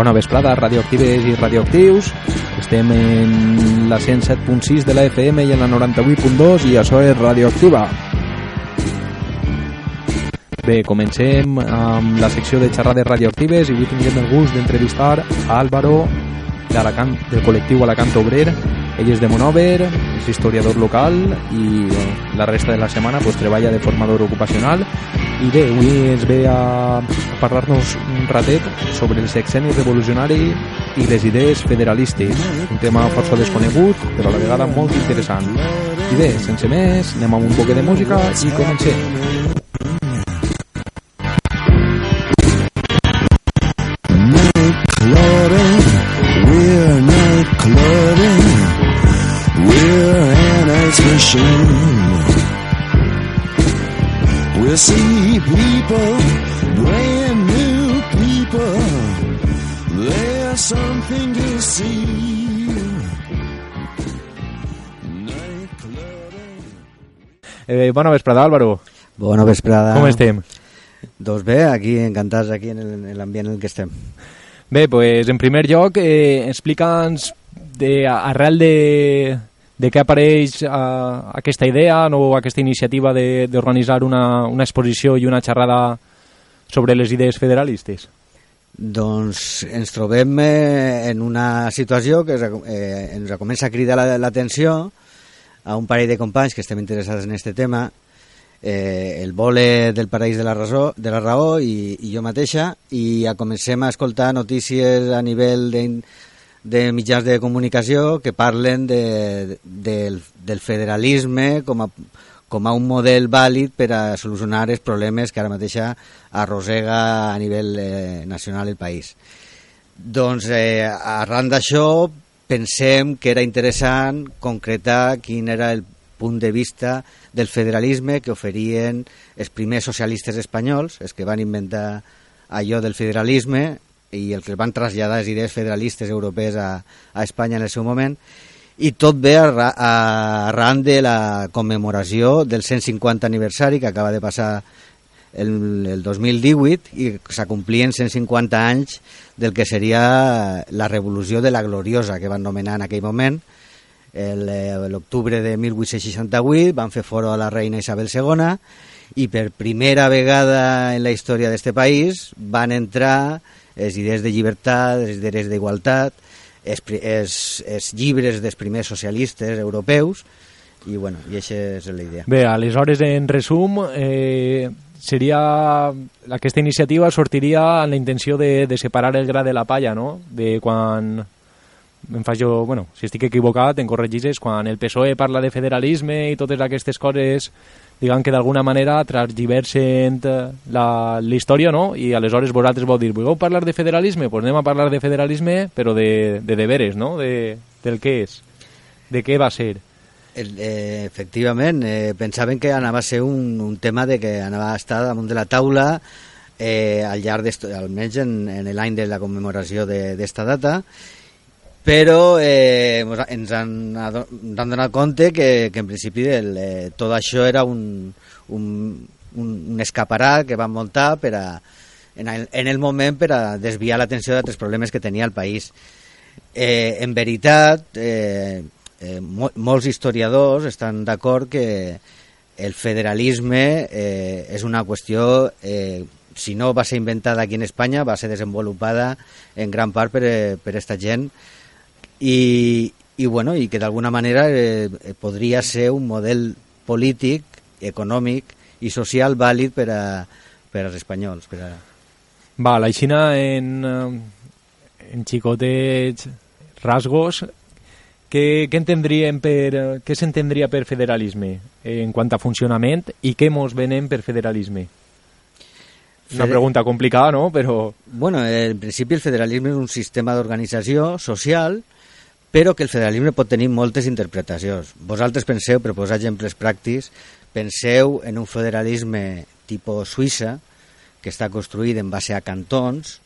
Bona vesprada, radioactives i radioactius. Estem en la 107.6 de la FM i en la 98.2 i això és Radioactiva. Bé, comencem amb la secció de xerrades radioactives i avui tinguem el gust d'entrevistar a Álvaro del col·lectiu Alacant Obrer ell és de Monover, és historiador local i bueno, la resta de la setmana pues, treballa de formador ocupacional i bé, avui ens ve a, parlar-nos un ratet sobre el sexeni revolucionari i les idees federalistes, un tema força desconegut però a la vegada molt interessant. I bé, sense més, anem amb un poc de música i comencem. See people, brand new people. There's something to see. Eh, bona vesprada, Álvaro. Bona vesprada. Com estem? Doncs bé, aquí encantats aquí en l'ambient en el que estem. Bé, pues, en primer lloc, eh, explica'ns de, arrel de, de què apareix uh, aquesta idea o aquesta iniciativa d'organitzar una, una exposició i una xerrada sobre les idees federalistes? Doncs ens trobem eh, en una situació que eh, ens comença a cridar l'atenció a un parell de companys que estem interessats en aquest tema, eh, el vole del Paraís de la, raó, de la Raó i, i jo mateixa, i a comencem a escoltar notícies a nivell de, de mitjans de comunicació que parlen de, del, del federalisme com a, com a un model vàlid per a solucionar els problemes que ara mateix arrossega a nivell eh, nacional el país. Doncs eh, arran d'això pensem que era interessant concretar quin era el punt de vista del federalisme que oferien els primers socialistes espanyols, els que van inventar allò del federalisme i els que van traslladar les idees federalistes europees a, a Espanya en el seu moment i tot ve arran de la commemoració del 150 aniversari que acaba de passar el, el 2018 i s'acomplien 150 anys del que seria la revolució de la Gloriosa que van nomenar en aquell moment. Eh, l'octubre de 1868 van fer foro a la reina Isabel II i per primera vegada en la història d'este país van entrar les idees de llibertat, les idees d'igualtat, els, els, els llibres dels primers socialistes europeus, i bueno, i això és la idea. Bé, aleshores, en resum, eh, seria... Aquesta iniciativa sortiria amb la intenció de, de separar el gra de la palla, no? De quan em faig jo, bueno, si estic equivocat, em corregis, quan el PSOE parla de federalisme i totes aquestes coses diguem que d'alguna manera transgiversen eh, la, la història, no? I aleshores vosaltres vau dir, voleu parlar de federalisme? Doncs pues anem a parlar de federalisme, però de, de deberes, no? De, del què és, de què va ser. El, eh, efectivament, eh, pensaven que anava a ser un, un tema de que anava a estar damunt de la taula eh, al llarg, almenys en, en l'any de la commemoració d'esta data, però eh, ens han, han donat compte que, que en principi el, eh, tot això era un, un, un, un escaparat que van muntar per a, en, el, en el moment per a desviar l'atenció d'altres problemes que tenia el país. Eh, en veritat, eh, eh, mo molts historiadors estan d'acord que el federalisme eh, és una qüestió eh, si no va ser inventada aquí en Espanya, va ser desenvolupada en gran part per, eh, per esta gent i, i, bueno, i que d'alguna manera eh, podria ser un model polític, econòmic i social vàlid per, a, per als espanyols. Per a... Va, la Xina en, eh, en xicotets rasgos què, què entendríem per, què s'entendria per federalisme en quant a funcionament i què mos venem per federalisme? Una pregunta complicada, no? Però... Bueno, en principi el federalisme és un sistema d'organització social però que el federalisme pot tenir moltes interpretacions. Vosaltres penseu, per posar exemples pràctics, penseu en un federalisme tipus Suïssa, que està construït en base a cantons,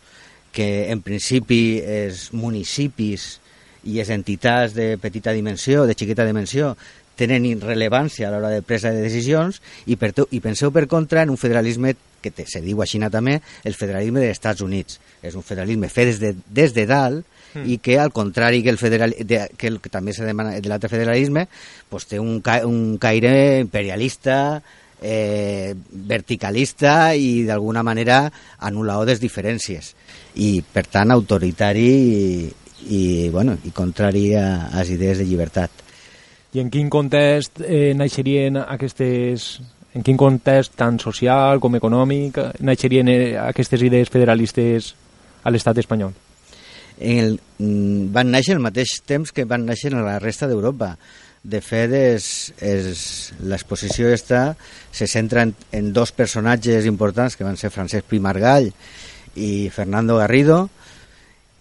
que en principi els municipis i les entitats de petita dimensió, de xiqueta dimensió, tenen rellevància a l'hora de presa de decisions i, per i penseu per contra en un federalisme que te, se diu així també, el federalisme dels Estats Units. És un federalisme fet des de, des de dalt mm. i que, al contrari que el, federal, de, que, el, que també se demana de l'altre federalisme, pues, té un, ca, un caire imperialista, eh, verticalista i d'alguna manera anul·lador les diferències i per tant autoritari i, i, bueno, i contrari a, a les idees de llibertat. I en quin context eh, naixerien aquestes en quin context tant social com econòmic naixerien eh, aquestes idees federalistes a l'estat espanyol? En el, mm, van néixer al mateix temps que van néixer a la resta d'Europa. De fet, l'exposició esta se centra en, en dos personatges importants que van ser Francesc Pi Margall i Fernando Garrido,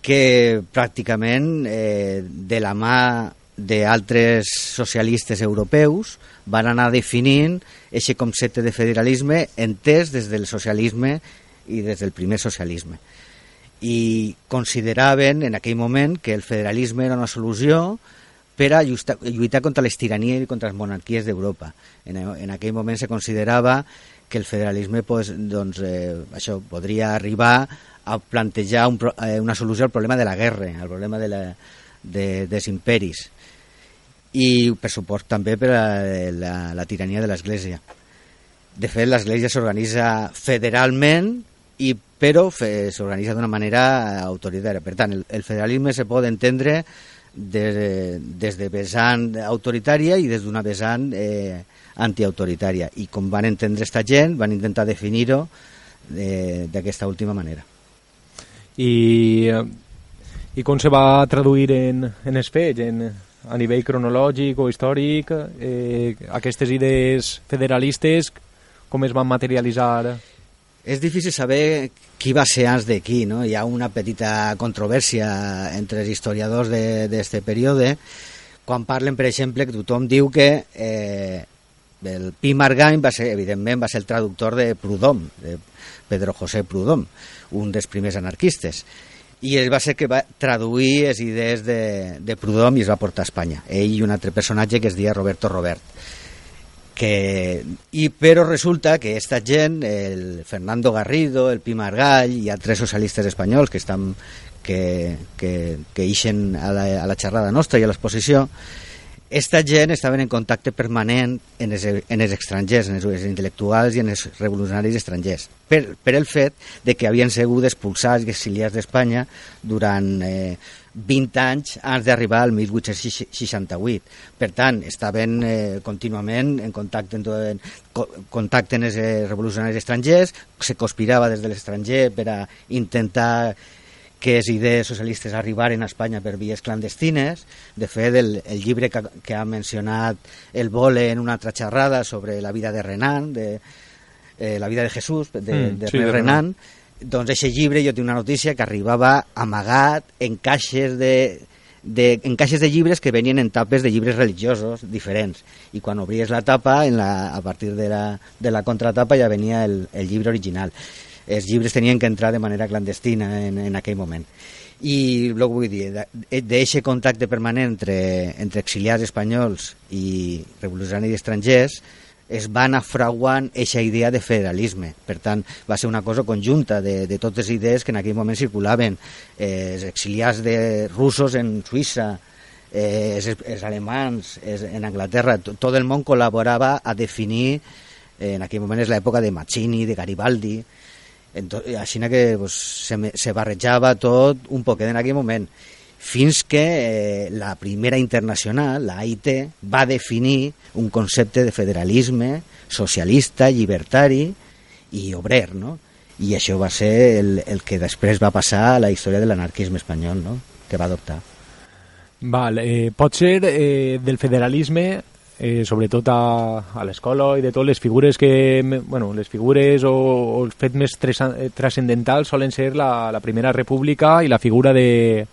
que pràcticament eh, de la mà d'altres socialistes europeus van anar definint aquest concepte de federalisme entès des del socialisme i des del primer socialisme. I consideraven en aquell moment que el federalisme era una solució per a lluitar, contra les tiranies i contra les monarquies d'Europa. En, en aquell moment se considerava que el federalisme pues, doncs, eh, això podria arribar a plantejar un, eh, una solució al problema de la guerra, al problema de la, de, dels imperis i per suport també per a la, la tirania de l'Església. De fet, l'Església s'organitza federalment i però s'organitza d'una manera autoritària. Per tant, el, el federalisme se pot entendre des de, des de vessant autoritària i des d'una vessant eh, antiautoritària. I com van entendre esta gent, van intentar definir-ho eh, d'aquesta última manera. I, I com se va traduir en, en els fets, en, a nivell cronològic o històric, eh, aquestes idees federalistes, com es van materialitzar? És difícil saber qui va ser abans de qui, no? Hi ha una petita controvèrsia entre els historiadors d'aquest període, quan parlen, per exemple, que tothom diu que eh, el Pi Margany va ser, evidentment, va ser el traductor de Prudhomme, de Pedro José Prudhomme, un dels primers anarquistes i ell va ser que va traduir les idees de, de Prudhomme i es va portar a Espanya. Ell i un altre personatge que es deia Roberto Robert. Que, i, però resulta que esta gent, el Fernando Garrido, el Pi Margall i altres socialistes espanyols que estan que, que, que ixen a la, a la xerrada nostra i a l'exposició, esta gent estaven en contacte permanent en els, en els estrangers, en els, els intel·lectuals i en els revolucionaris estrangers, per, per el fet de que havien sigut expulsats i exiliats d'Espanya durant eh, 20 anys abans d'arribar al 1868. Per tant, estaven eh, contínuament en contacte, en, en contacte amb els eh, revolucionaris estrangers, se conspirava des de l'estranger per a intentar que les idees socialistes arribaren a Espanya per vies clandestines. De fet, el, el llibre que, que ha mencionat el Vole en una altra xerrada sobre la vida de Renan, de, eh, la vida de Jesús, de, mm, de sí, Renan, Renan, doncs aquest llibre jo tinc una notícia que arribava amagat en caixes de, de, en caixes de llibres que venien en tapes de llibres religiosos diferents. I quan obries la tapa en la, a partir de la, de la contratapa ja venia el, el llibre original els llibres tenien que entrar de manera clandestina en, en aquell moment i el que vull dir, d'aquest contacte permanent entre, entre exiliats espanyols i revolucionaris estrangers es va anar fraguant aquesta idea de federalisme. Per tant, va ser una cosa conjunta de, de totes les idees que en aquell moment circulaven. Eh, els exiliats de russos en Suïssa, eh, els, els alemans els, en Anglaterra, tot el món col·laborava a definir, eh, en aquell moment és l'època de Mazzini, de Garibaldi, així que pues, se, se barrejava tot un poquet en aquell moment fins que eh, la primera internacional, la AIT, va definir un concepte de federalisme socialista, llibertari i obrer, no? I això va ser el, el que després va passar a la història de l'anarquisme espanyol, no? que va adoptar. Val, eh, pot ser eh, del federalisme eh, sobretot a, a l'escola i de tot, les figures que, bueno, les figures o, o els fets més eh, transcendentals solen ser la, la Primera República i la figura de,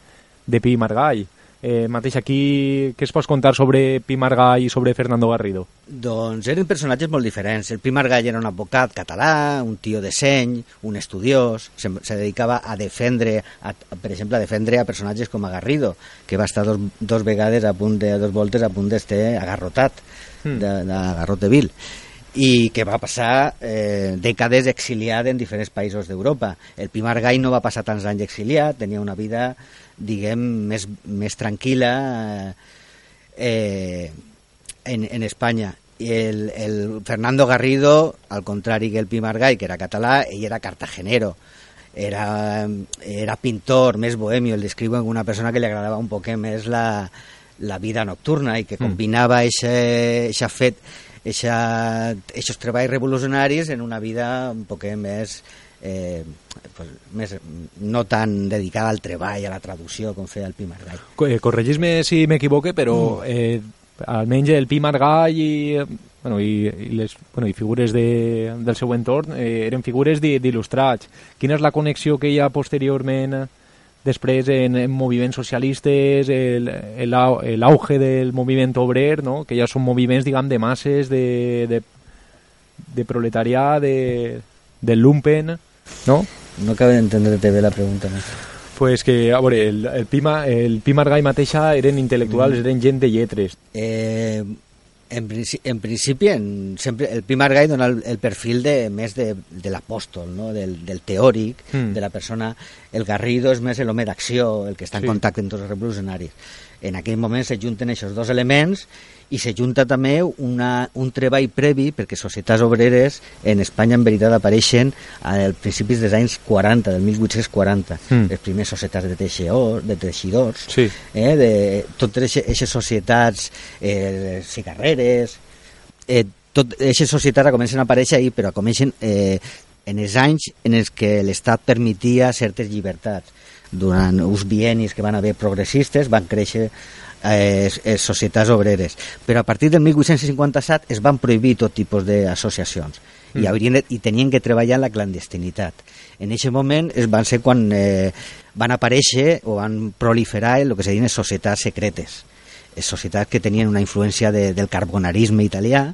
de Pi Margall. Eh, mateix aquí, què es pots contar sobre Pi Margall i sobre Fernando Garrido? Doncs eren personatges molt diferents. El Pi Margall era un advocat català, un tio de seny, un estudiós, se, se dedicava a defendre, a, per exemple, a defendre a personatges com a Garrido, que va estar dos, dos vegades a punt de, dos voltes a punt d'estar agarrotat, mm. de, de agarrot de vil i que va passar eh, dècades exiliat en diferents països d'Europa. El Pi Margall no va passar tants anys exiliat, tenia una vida diguem, més, més tranquil·la eh, en, en Espanya. I el, el Fernando Garrido, al contrari que el Pi Margall, que era català, ell era cartagenero, era, era pintor, més bohemio, el descriu com una persona que li agradava un poc més la, la vida nocturna i que mm. combinava aquest fet, aquests treballs revolucionaris en una vida un poc més eh, pues, més, no tan dedicada al treball, a la traducció, com feia el Pi Margall. Eh, Corregis-me si m'equivoque, però mm. eh, almenys el Pi Margall i, bueno, i, i, les, bueno, i figures de, del seu entorn eh, eren figures d'il·lustrats. Quina és la connexió que hi ha posteriorment després en, en moviments socialistes, l'auge del moviment obrer, no? que ja són moviments, diguem, de masses, de, de, de proletariat, de, del lumpen, no? No acabo d'entendre bé la pregunta. No? Pues que, a veure, el, el, Pima, el Pi Margall mateixa eren intel·lectuals, mm. eren gent de lletres. Eh, en, en principi, en, sempre, el Pi Margall dona el, el perfil de, més de, de l'apòstol, no? del, del teòric, mm. de la persona. El Garrido és més l'home d'acció, el que està en sí. contacte amb tots els revolucionaris. En aquell moment se junten aquests dos elements i se junta també una, un treball previ perquè societats obreres en Espanya en veritat apareixen als principis dels anys 40, del 1840 mm. les primeres societats de teixidors, de teixidors sí. eh, de totes aquestes societats eh, cigarreres eh, tot, aquestes societats comencen a aparèixer ahir però comencen eh, en els anys en els que l'Estat permetia certes llibertats durant uns bienis que van haver progressistes van créixer eh, eh, societats obreres. Però a partir del 1857 es van prohibir tot tipus d'associacions mm. i, haurien i tenien que treballar en la clandestinitat. En aquest moment es van ser quan eh, van aparèixer o van proliferar el que se diuen societats secretes, les societats que tenien una influència de, del carbonarisme italià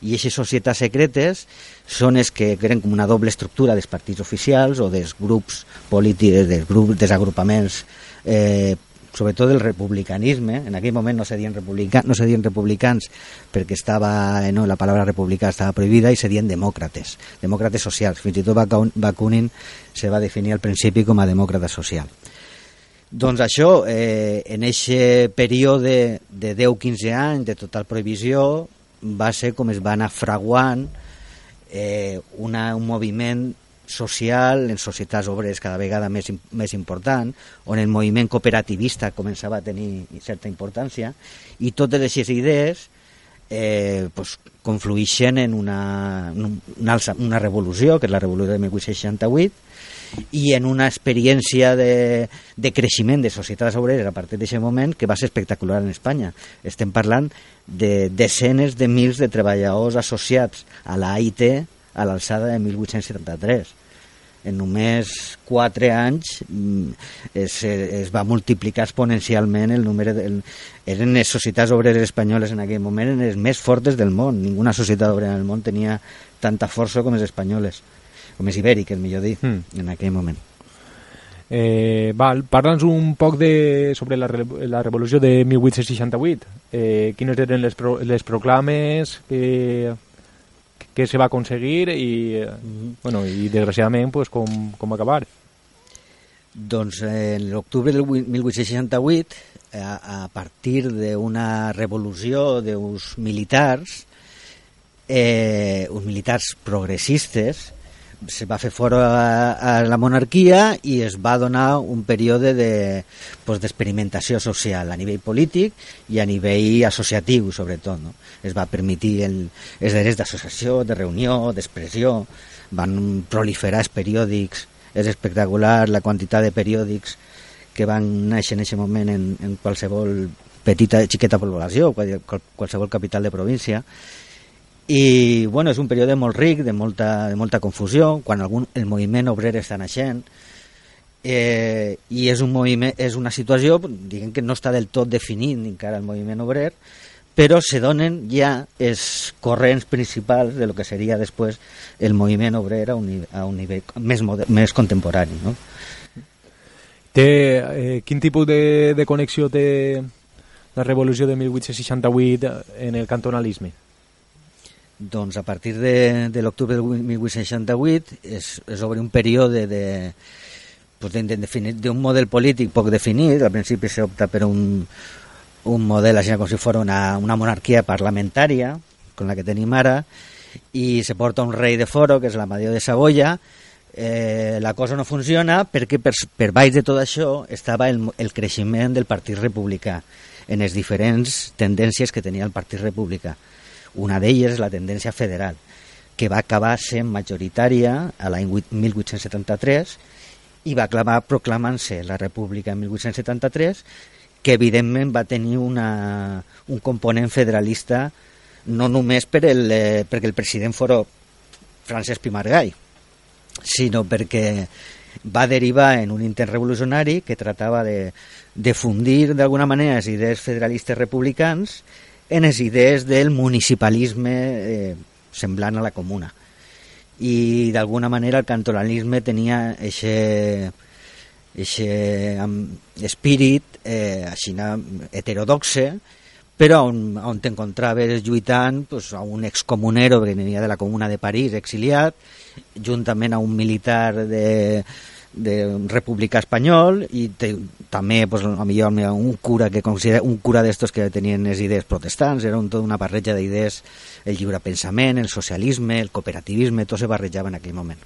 i aquestes societats secretes són els que eren com una doble estructura dels partits oficials o dels grups polítics, dels grups, dels agrupaments eh, sobretot del republicanisme, en aquell moment no se dien, republica, no se dien republicans perquè estava, eh, no, la paraula republicà estava prohibida i se dien demòcrates, demòcrates socials. Fins i tot Bakunin se va definir al principi com a demòcrata social. Doncs això, eh, en aquest període de 10-15 anys de total prohibició, va ser com es va anar fraguant eh, una, un moviment social en societats obreres cada vegada més, més important, on el moviment cooperativista començava a tenir certa importància, i totes aquestes idees eh, pues, confluïxen en una, una, alça, una revolució, que és la revolució de 1868, i en una experiència de, de creixement de societats obreres a partir d'aquest moment que va ser espectacular en Espanya. Estem parlant de desenes de mils de treballadors associats a la AIT a l'alçada de 1873 en només 4 anys mm, es, es va multiplicar exponencialment el número de, el, eren les societats obreres espanyoles en aquell moment les més fortes del món ninguna societat obrera del món tenia tanta força com les espanyoles com les ibèriques, millor dir, mm. en aquell moment Eh, val, parla'ns un poc de, sobre la, la revolució de 1868. Eh, quines eren les, pro, les proclames que, que se va aconseguir i, bueno, i desgraciadament pues, com, com acabar. Doncs eh, l'octubre del 1868, a, a partir d'una revolució d'uns militars, eh, uns militars progressistes, se va fer fora a, a la monarquia i es va donar un període d'experimentació de, pues, social a nivell polític i a nivell associatiu, sobretot. No? Es va permetir el, els drets d'associació, de reunió, d'expressió, van proliferar els periòdics, és espectacular la quantitat de periòdics que van néixer en aquest moment en, en qualsevol petita, xiqueta població, qualsevol capital de província, i bueno, és un període molt ric, de molta, de molta confusió, quan algun, el moviment obrer està naixent, eh, i és, un moviment, és una situació diguem que no està del tot definit encara el moviment obrer però se donen ja els corrents principals de lo que seria després el moviment obrer a un, a un nivell més, més contemporani no? té, eh, quin tipus de, de connexió té la revolució de 1868 en el cantonalisme? Doncs a partir de, de l'octubre de 1868 es, es obre un període de, pues d'un model polític poc definit. Al principi s'opta per un, un model així com si fos una, una monarquia parlamentària, com la que tenim ara, i se porta un rei de foro, que és l'Amadeo de Saboya, eh, la cosa no funciona perquè per, per baix de tot això estava el, el creixement del Partit Republicà en les diferents tendències que tenia el Partit Republicà. Una d'elles és la tendència federal, que va acabar sent majoritària a l'any 1873 i va acabar proclamant-se la República en 1873, que evidentment va tenir una, un component federalista no només per el, eh, perquè el president fos Francesc Pimargall, sinó perquè va derivar en un intent revolucionari que tratava de, de fundir d'alguna manera les idees federalistes republicans en les idees del municipalisme eh, semblant a la comuna. I d'alguna manera el cantonalisme tenia aquest espírit eh, així heterodoxe però on, on t'encontraves lluitant pues, a un excomunero que venia de la comuna de París exiliat juntament a un militar de, de republicà espanyol i te, també pues, a millor un cura que considera un cura d'estos que tenien les idees protestants era un, tota una barreja d'idees el lliure pensament, el socialisme, el cooperativisme tot se barrejava en aquell moment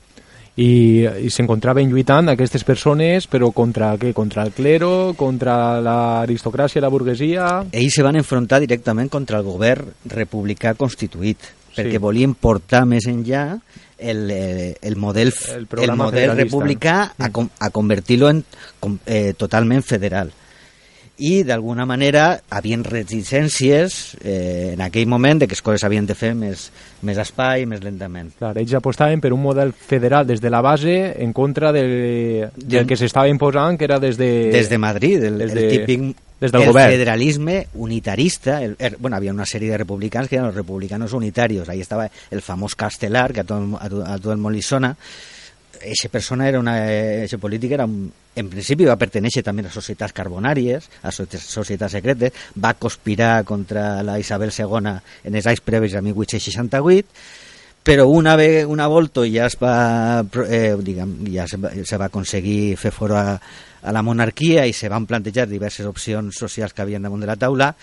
i, i s'encontraven lluitant aquestes persones, però contra què? Contra el clero, contra l'aristocràcia la burguesia... Ells se van enfrontar directament contra el govern republicà constituït, perquè sí. volien portar més enllà el, el, el model, el, el model republicà a, a convertir-lo en eh, totalment federal i d'alguna manera havien reticències eh, en aquell moment de que les coses havien de fer més, més espai, més lentament. Clar, ells apostaven per un model federal des de la base en contra del, del que s'estava imposant, que era des de... Des de Madrid, el, des de, el típic des del el govern. federalisme unitarista, el, el, bueno, havia una sèrie de republicans que eren els republicanos unitarios, ahí estava el famós Castelar, que a tot, a, a tot el món li sona, Eixa persona era una... Eixa política era un, en principi va pertenèixer també a societats carbonàries, a societats secretes, va conspirar contra la Isabel II en els anys previs a 1868, però una, ve, una volta ja es va, eh, diguem, ja se va, se va aconseguir fer fora a, la monarquia i se van plantejar diverses opcions socials que havien damunt de la taula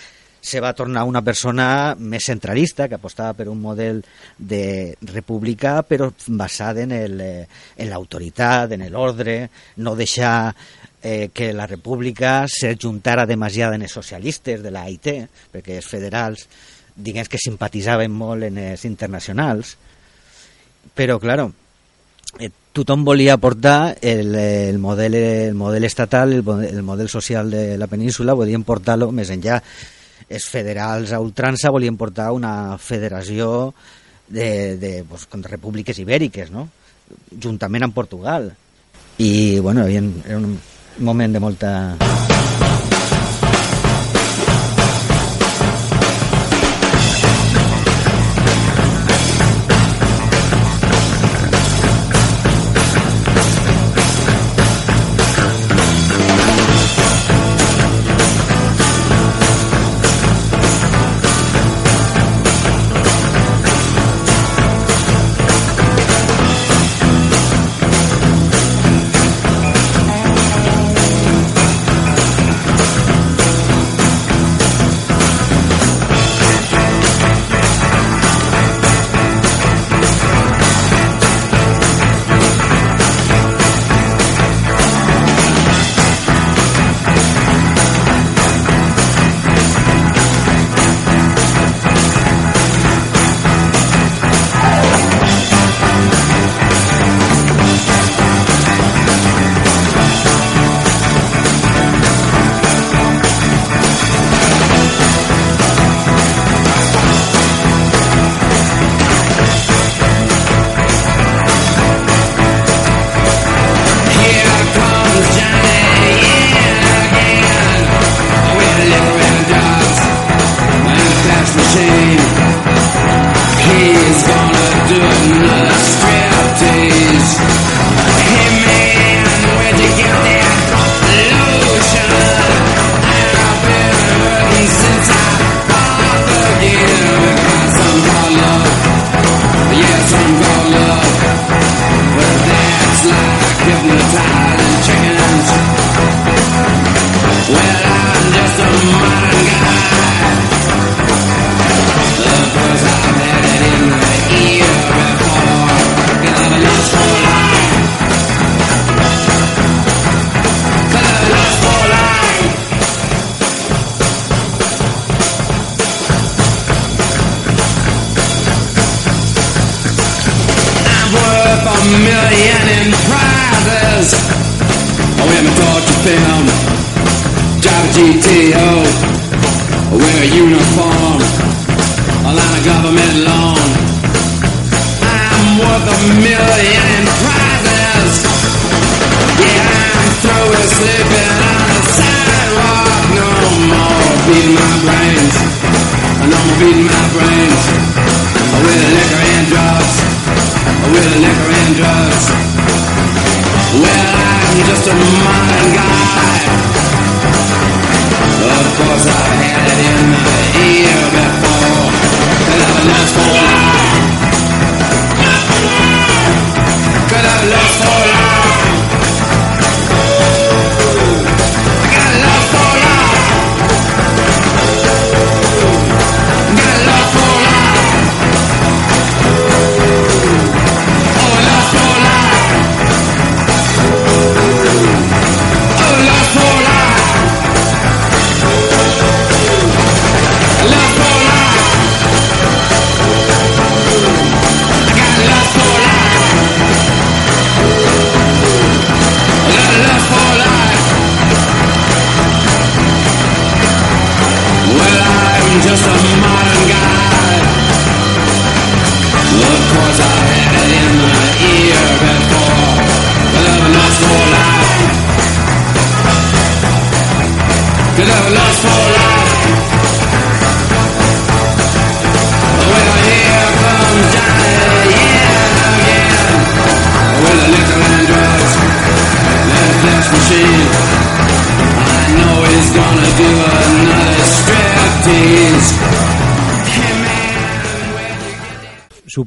se va tornar una persona més centralista, que apostava per un model de republicà, però basat en eh, l'autoritat, en l'ordre, no deixar eh, que la república se juntara demasiada en els socialistes de la perquè els federals, diguem que simpatitzaven molt en els internacionals, però, claro, eh, tothom volia portar el, el, model, el model estatal, el, el model social de la península, volien portar-lo més enllà els federals a ultrança volien portar una federació de, de, pues, de repúbliques ibèriques, no? juntament amb Portugal. I, bueno, era un moment de molta...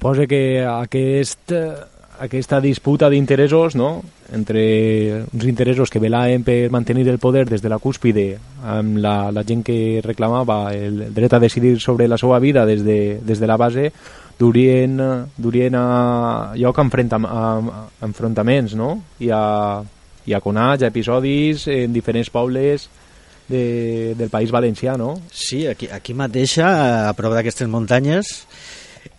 Suposa que aquest, eh, aquesta disputa d'interessos, no?, entre uns interessos que velaven per mantenir el poder des de la cúspide amb la, la gent que reclamava el dret a decidir sobre la seva vida des de, des de la base, durien, durien a lloc a, enfrenta, a, a enfrontaments, no?, i a, i a conats, a episodis en diferents pobles de, del País Valencià, no? Sí, aquí, aquí mateixa, a prop d'aquestes muntanyes,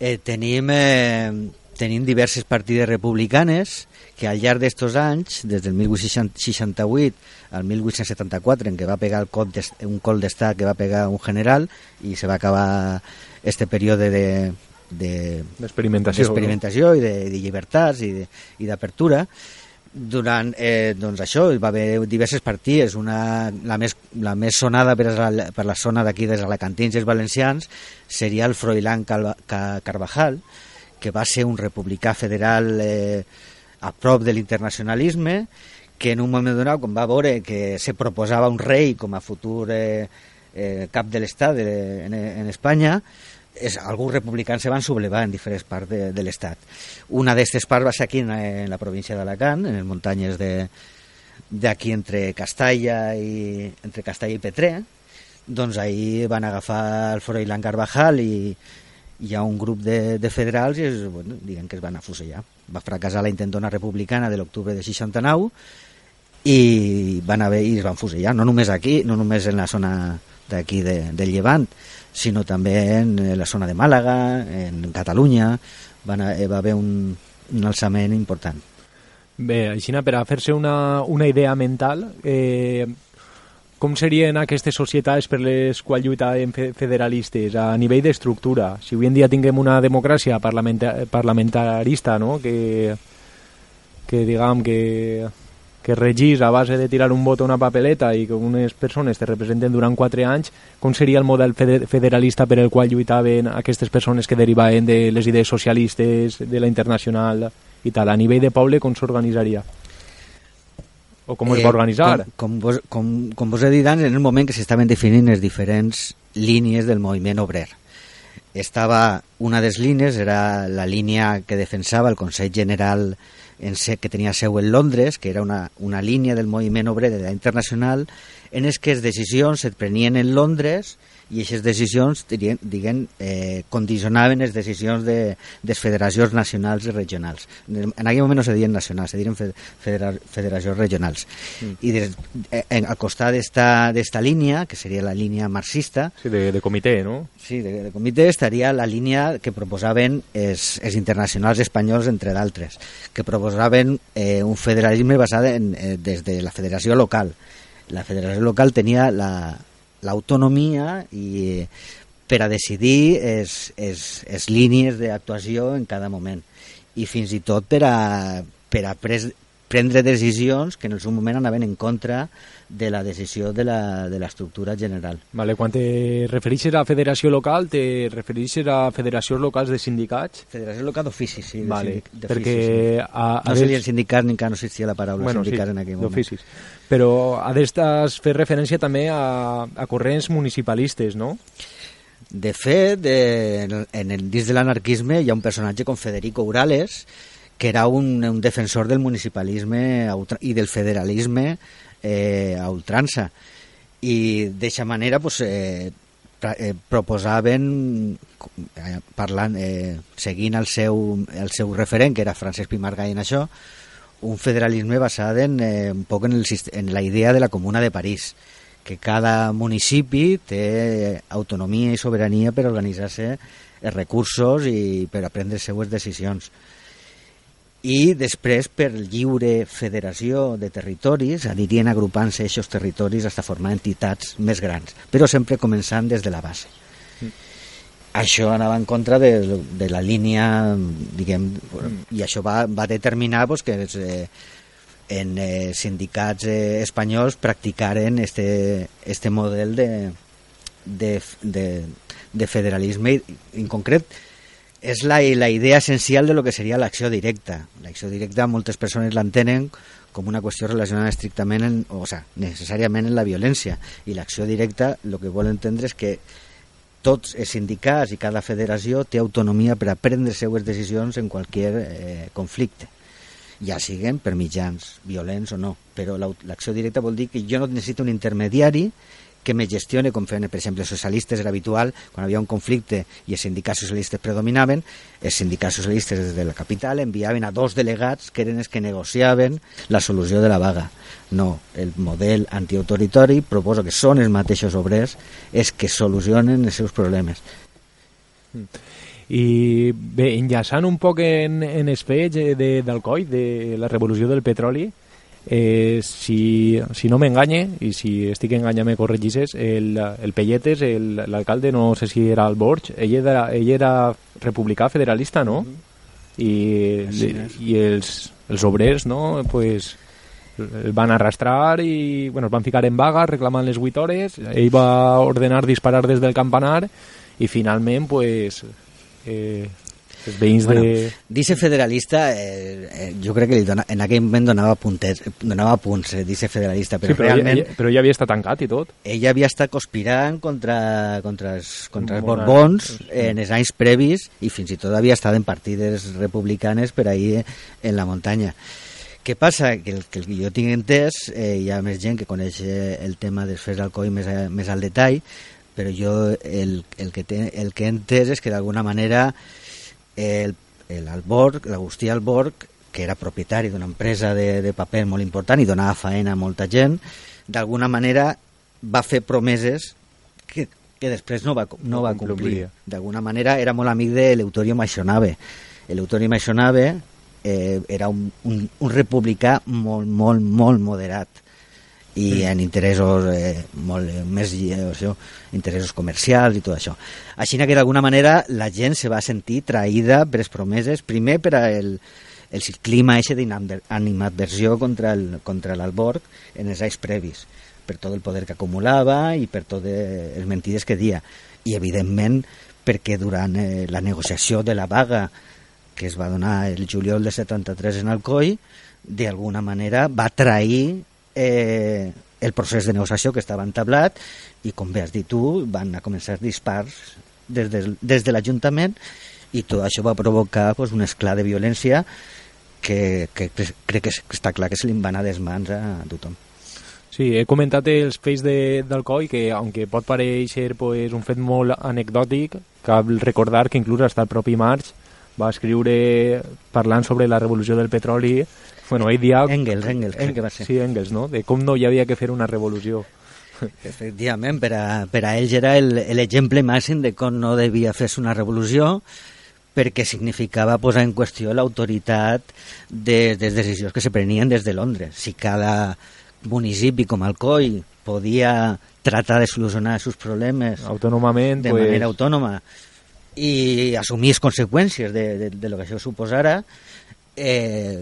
eh, tenim, eh, tenim diverses partides republicanes que al llarg d'estos anys, des del 1868 al 1874, en què va pegar el cop un col d'estat que va pegar un general i se va acabar este període de, de, D'experimentació. d'experimentació i de, de llibertats i de- i d'apertura durant eh, doncs això hi va haver diverses partides. Una, la, més, la més sonada per, la, per la zona d'aquí dels alacantins i els valencians seria el Froilán Carvajal que va ser un republicà federal eh, a prop de l'internacionalisme que en un moment donat, quan va veure que se proposava un rei com a futur eh, eh, cap de l'Estat de, en, en Espanya, és, alguns republicans se van sublevar en diferents parts de, de l'Estat. Una d'aquestes parts va ser aquí en, en la província d'Alacant, en les muntanyes de d'aquí entre Castalla i entre Castalla i Petrer, doncs ahir van agafar el Froilán Carvajal i hi ha un grup de, de federals i es, bueno, diguem que es van afusellar. Va fracassar la intentona republicana de l'octubre de 69 i van haver i es van fusellar, no només aquí, no només en la zona d'aquí de, del Llevant, sinó també en la zona de Màlaga, en Catalunya, van a, va haver un, un alçament important. Bé, així per a fer-se una, una idea mental, eh, com serien aquestes societats per les quals lluitaven fe- federalistes a nivell d'estructura? Si avui en dia tinguem una democràcia parlamenta parlamentarista, no?, que, que diguem que, que regís a base de tirar un vot a una papeleta i que unes persones te representen durant quatre anys, com seria el model fede- federalista per el qual lluitaven aquestes persones que derivaven de les idees socialistes, de la internacional i tal? A nivell de poble, com s'organitzaria? O com es va organitzar? Com, com, vos, com, com vos he dit abans, en el moment que s'estaven definint les diferents línies del moviment obrer. Estava una de les línies, era la línia que defensava el Consell General en que tenia seu en Londres, que era una, una línia del moviment obrer de la internacional en les que les decisions es prenien en Londres i aquestes decisions dirien, diguen, eh, condicionaven les decisions de, de les federacions nacionals i regionals. En aquell moment no se diuen nacionals, se diuen federa, federacions regionals. Mm. I des, eh, en, al costat d'esta línia, que seria la línia marxista... Sí, de, de comitè, no? Sí, de, de comitè estaria la línia que proposaven els, els internacionals espanyols, entre d'altres, que proposaven eh, un federalisme basat en, eh, des de la federació local. La federació local tenia la, l'autonomia i per a decidir es, es, es línies d'actuació en cada moment. I fins i tot per a, per a pres, prendre decisions que en el seu moment anaven en contra de la decisió de l'estructura general. Vale, quan te refereixes a federació local, te refereixes a federacions locals de sindicats? Federació local d'oficis, sí. Vale, de perquè... Sí. A, a no seria el sindicat ni que no existia la paraula bueno, sindicat sí, en aquell moment. D'oficis. Però ha d'estàs fer referència també a, a corrents municipalistes, no? De fet, de, en el disc de l'anarquisme hi ha un personatge com Federico Urales, que era un, un defensor del municipalisme i del federalisme eh, a ultrança. I d'aquesta manera pues, eh, eh, proposaven eh, parlant, eh, seguint el seu, el seu referent que era Francesc Pimargall en això un federalisme basat en, eh, un poc en, el, en la idea de la Comuna de París que cada municipi té autonomia i sobirania per organitzar-se els recursos i per prendre les seues decisions i després per lliure federació de territoris anirien agrupant-se aquests territoris fins a formar entitats més grans, però sempre començant des de la base. Mm. Això anava en contra de, de la línia, diguem, mm. i això va, va determinar pues, que els, eh, en eh, sindicats eh, espanyols practicaren este, este model de, de, de, de federalisme, en concret, és la, la idea essencial de lo que seria l'acció directa. L'acció directa moltes persones l'entenen com una qüestió relacionada estrictament, en, o sea, necessàriament en la violència. I l'acció directa el que vol entendre és que tots els sindicats i cada federació té autonomia per a prendre seues decisions en qualsevol eh, conflicte ja siguen per mitjans violents o no, però l'acció directa vol dir que jo no necessito un intermediari que me gestione, com feien, per exemple, els socialistes era habitual, quan havia un conflicte i els sindicats socialistes predominaven, els sindicats socialistes des de la capital enviaven a dos delegats que eren els que negociaven la solució de la vaga. No, el model antiautoritori proposa que són els mateixos obrers els que solucionen els seus problemes. I bé, enllaçant un poc en, en espeix de, d'Alcoi, de la revolució del petroli, eh, si, si no m'enganye i si estic enganyant me corregisses el, el Pelletes, l'alcalde no sé si era el Borg ell era, ell era republicà federalista no? Mm -hmm. i, i els, els obrers no? pues, el van arrastrar i bueno, es van ficar en vaga reclamant les 8 hores ell va ordenar disparar des del campanar i finalment pues, eh, els veïns bueno, de... Dice federalista, eh, eh, jo crec que li dona, en aquell moment donava, puntets, donava punts, eh, dice federalista, però, sí, però realment... Ella, però ja havia estat tancat i tot. Ella havia estat conspirant contra, contra els, contra els Borbons en els anys previs i fins i tot havia estat en partides republicanes per ahir en la muntanya. Què passa? Que el que jo tinc entès, eh, hi ha més gent que coneix eh, el tema dels fets d'alcohol més, més al detall, però jo el, el, que, te, el que he entès és que d'alguna manera el, el Alborg, l'Agustí Alborg, que era propietari d'una empresa de, de paper molt important i donava faena a molta gent, d'alguna manera va fer promeses que, que després no va, no va complir. D'alguna manera era molt amic de l'Eutorio Maixonave. L'Eutorio Maixonave eh, era un, un, un republicà molt, molt, molt moderat i en interessos eh, molt eh, més eh, això, interessos comercials i tot això. Així que d'alguna manera la gent se va sentir traïda per les promeses, primer per el, el clima eixe d'animadversió contra el, contra l'Alborg en els anys previs, per tot el poder que acumulava i per totes les mentides que dia. I evidentment perquè durant eh, la negociació de la vaga que es va donar el juliol de 73 en Alcoi, d'alguna manera va trair eh, el procés de negociació que estava entablat i, com bé has dit tu, van a començar dispars des de, des de l'Ajuntament i tot això va provocar pues, un esclat de violència que, que crec que està clar que se li van a des mans a tothom. Sí, he comentat els fets de, d'Alcoi, que, aunque pot pareixer pues, un fet molt anecdòtic, cal recordar que inclús hasta el propi Marx va escriure parlant sobre la revolució del petroli bueno, ell dia... Engels, Engels, crec que va ser. Sí, Engels, no? De com no hi havia que fer una revolució. Efectivament, per a, per a ells era el- l'exemple màxim de com no devia fer-se una revolució perquè significava posar en qüestió l'autoritat de, de les decisions que se prenien des de Londres. Si cada municipi com Alcoi podia tratar de solucionar els seus problemes Autònomament, de pues, manera autònoma i assumir les conseqüències de, de, de lo que això suposara, eh,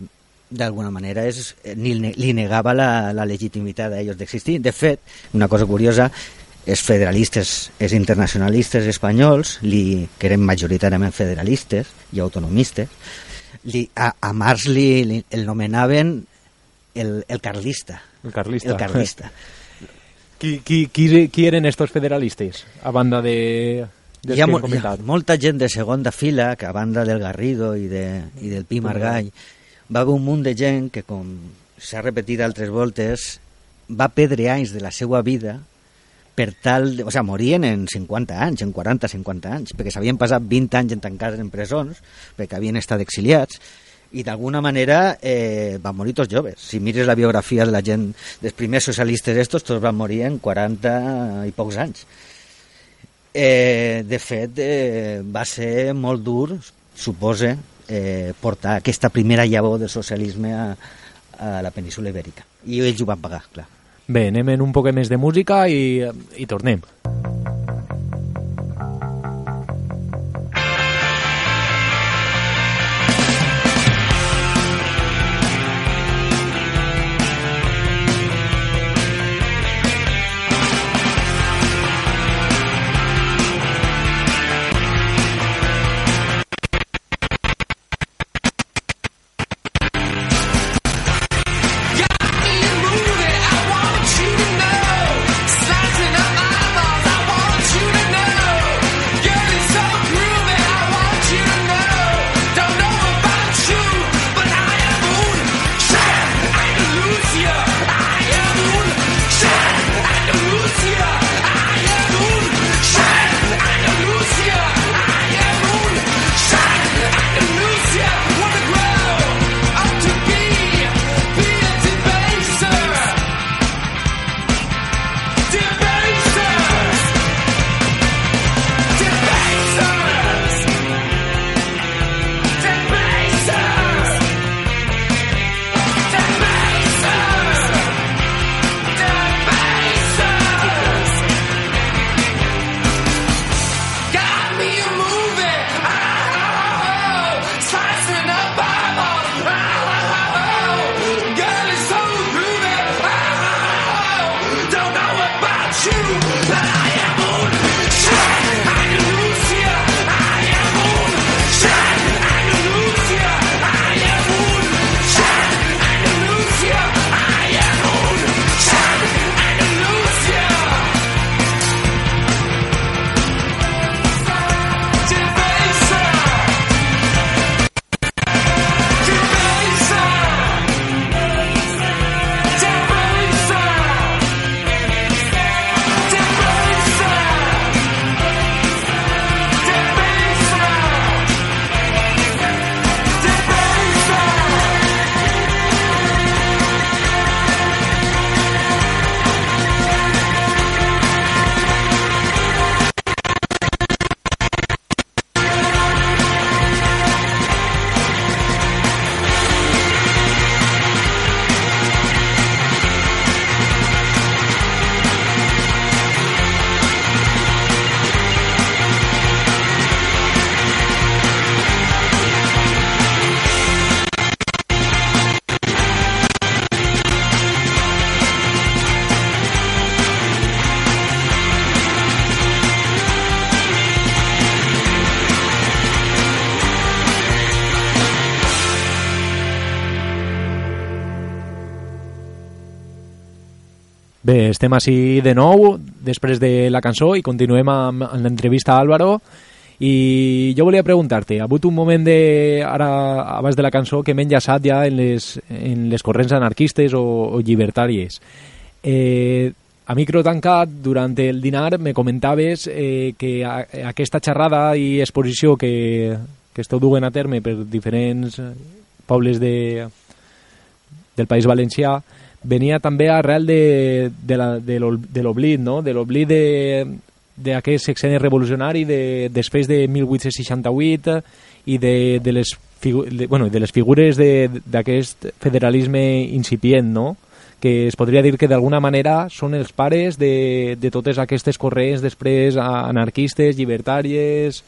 d'alguna manera és, eh, ni, li negava la, la legitimitat a ells d'existir. De fet, una cosa curiosa, els federalistes, els internacionalistes espanyols, li, que eren majoritàriament federalistes i autonomistes, li, a, a Marx li, li, el nomenaven el, el carlista. el carlista. El carlista. Qui, qui, qui, qui eren estos federalistes, a banda de... dels hi ha, mo hi ha molta gent de segona fila que a banda del Garrido i, de, i del Pi Margall va haver un munt de gent que com s'ha repetit altres voltes va perdre anys de la seva vida per tal... De, o sigui, morien en 50 anys, en 40-50 anys, perquè s'havien passat 20 anys en tancats en presons, perquè havien estat exiliats, i d'alguna manera eh, van morir tots joves. Si mires la biografia de la gent, dels primers socialistes estos, tots van morir en 40 i pocs anys. Eh, de fet, eh, va ser molt dur, supose, eh, portar aquesta primera llavor del socialisme a, a la península ibèrica. I ells ho van pagar, clar. Bé, anem en un poc més de música i, i tornem. Bé, estem així de nou, després de la cançó, i continuem amb, l'entrevista a Álvaro. I jo volia preguntar-te, ha hagut un moment de, ara, abans de la cançó, que m'he enllaçat ja en les, en les corrents anarquistes o, o llibertàries. Eh, a micro tancat, durant el dinar, me comentaves eh, que a, aquesta xerrada i exposició que, que esteu duent a terme per diferents pobles de, del País Valencià venia també arrel de, de, l'oblit, no? de l'oblit d'aquest sexeni revolucionari de, després de 1868 i de, de, les, figu de, bueno, de les figures d'aquest federalisme incipient, no? que es podria dir que d'alguna manera són els pares de, de totes aquestes corrents després anarquistes, llibertàries,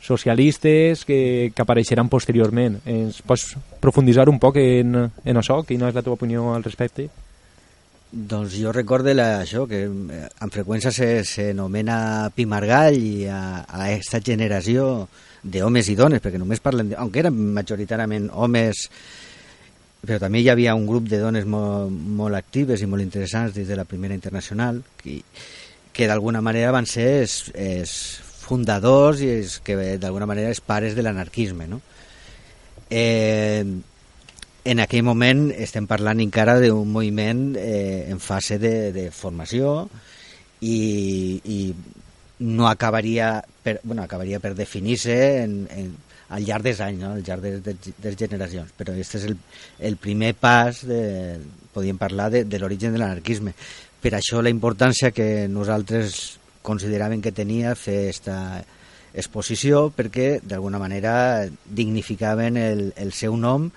socialistes que, que apareixeran posteriorment. Ens pots profunditzar un poc en, en això? Quina és la teva opinió al respecte? Doncs jo recordo la, això, que eh, amb freqüència s'anomena Pimargall i a, a aquesta generació d'homes i dones, perquè només parlen, aunque eren majoritàriament homes, però també hi havia un grup de dones molt, molt actives i molt interessants des de la Primera Internacional, que, que d'alguna manera van ser els, els fundadors i els que d'alguna manera els pares de l'anarquisme, no? Eh, en aquell moment estem parlant encara d'un moviment eh, en fase de, de formació i, i no acabaria per, bueno, acabaria per definir-se en, en, al llarg dels anys, no? al llarg de, de, de generacions. Però aquest és el, el primer pas, de, podríem parlar de, de l'origen de l'anarquisme. Per això la importància que nosaltres consideràvem que tenia fer aquesta exposició perquè d'alguna manera dignificaven el, el seu nom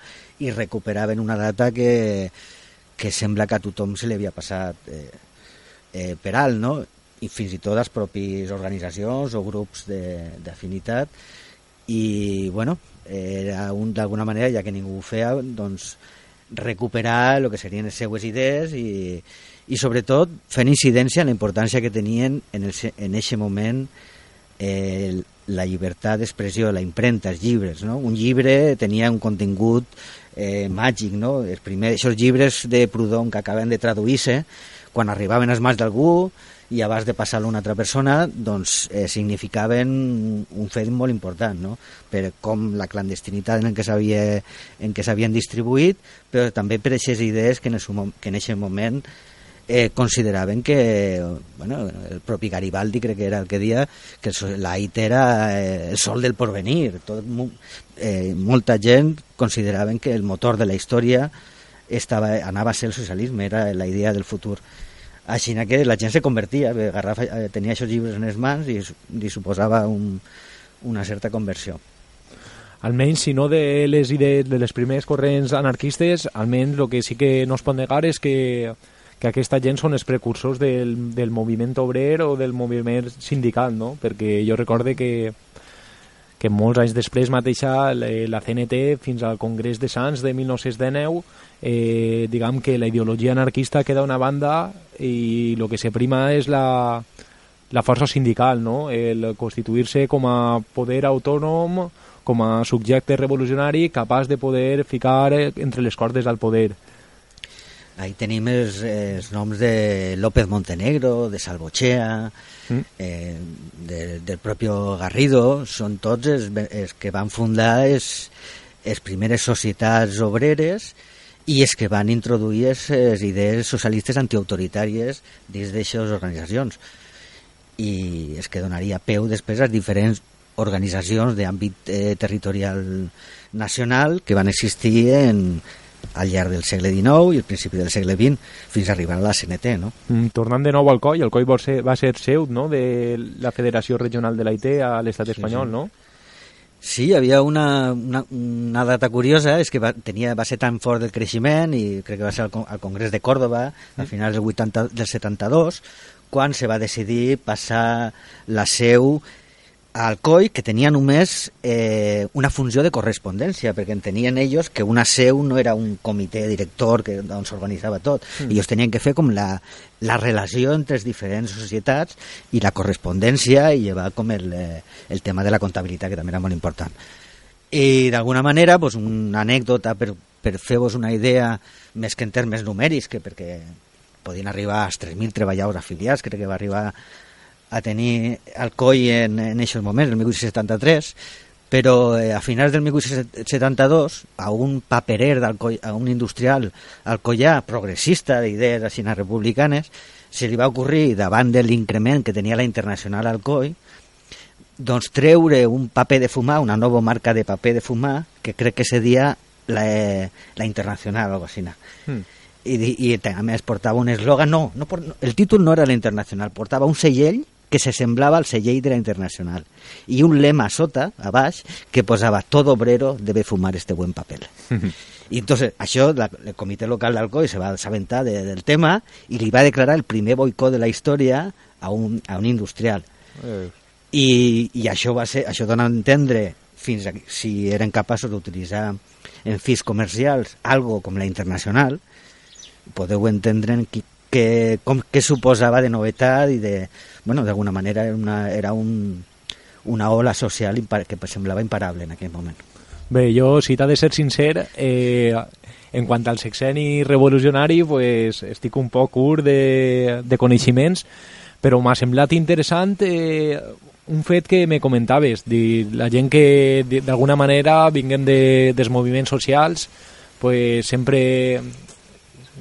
i recuperaven una data que, que sembla que a tothom se li havia passat eh, eh, per alt, no? i fins i tot les pròpies organitzacions o grups d'afinitat i bueno, era un d'alguna manera, ja que ningú ho feia, doncs recuperar el que serien les seues idees i, i sobretot fent incidència en la importància que tenien en, en aquest moment eh, la llibertat d'expressió, la impremta, els llibres. No? Un llibre tenia un contingut eh, màgic, no? Els primers, aquests llibres de Proudhon que acaben de traduir-se, quan arribaven als mans d'algú i abans de passar-lo a una altra persona, doncs eh, significaven un fet molt important, no? per com la clandestinitat en què s'havien distribuït, però també per aquestes idees que en, que en aquest moment eh, consideraven que bueno, el propi Garibaldi crec que era el que dia que la IT era eh, el sol del porvenir. Tot, eh, molta gent consideraven que el motor de la història estava, anava a ser el socialisme era la idea del futur. Així que la gent se convertia Garrafa eh, tenia aquests llibres en les mans i li suposava un, una certa conversió. Almenys si no de les idees de les primeres corrents anarquistes, almenys el que sí que no es pot negar és que que aquesta gent són els precursors del, del moviment obrer o del moviment sindical, no? Perquè jo recorde que, que molts anys després mateixa la CNT fins al Congrés de Sants de 1919 eh, diguem que la ideologia anarquista queda a una banda i el que se prima és la, la força sindical, no? el constituir-se com a poder autònom, com a subjecte revolucionari capaç de poder ficar entre les cordes al poder. Ahí tenim els, els noms de López Montenegro, de Salvochea, mm. eh, de, del propi Garrido, són tots els, els que van fundar les, les primeres societats obreres i els que van introduir les idees socialistes antiautoritàries dins d'aixes organitzacions i és que donaria peu després a diferents organitzacions d'àmbit eh, territorial nacional que van existir en, al llarg del segle XIX i el principi del segle XX fins a arribar a la CNT, no? Mm, tornant de nou al COI, el COI va ser, va ser seu, no?, de la Federació Regional de l'AIT a l'estat espanyol, sí, sí. no? Sí, hi havia una, una, una data curiosa, és que va, tenia, va ser tan fort el creixement, i crec que va ser al, al Congrés de Còrdoba, mm. a finals del, 80, del 72, quan se va decidir passar la seu al COI que tenia només eh, una funció de correspondència, perquè entenien ells que una seu no era un comitè director que, on s'organitzava tot, mm. i ells tenien que fer com la, la relació entre les diferents societats i la correspondència i llevar com el, eh, el tema de la comptabilitat, que també era molt important. I d'alguna manera, pues, una anècdota per, per fer-vos una idea més que en termes numèrics, que perquè podien arribar als 3.000 treballadors afiliats, crec que va arribar a tenir el COI en, en aquests moments, el 1873, Però eh, a finals del 1872, a un paperer, a un industrial alcoià progressista d'idees així republicanes, se li va ocorrir, davant de l'increment que tenia la Internacional Alcoi, doncs treure un paper de fumar, una nova marca de paper de fumar, que crec que se dia la, eh, la Internacional o alguna cosa així. Mm. I, i a més portava un eslògan, no, no, el títol no era la Internacional, portava un segell que se semblava al segell de la Internacional i un lema a sota, a baix, que posava todo obrero debe fumar este buen papel. I entonces, això, la, el comitè local d'Alcoi se va assabentar de, del tema i li va declarar el primer boicot de la història a un, a un industrial. Eh, I, i això va ser, això dona a entendre fins a si eren capaços d'utilitzar en fis comercials algo com la internacional, podeu entendre en qui, que, com, què suposava de novetat i de, bueno, d'alguna manera era una, era un, una ola social que semblava imparable en aquell moment. Bé, jo, si t'ha de ser sincer, eh, en quant al sexeni revolucionari, pues, estic un poc curt de, de coneixements, però m'ha semblat interessant eh, un fet que me comentaves, dir, la gent que d'alguna manera vinguen de, dels moviments socials, pues, sempre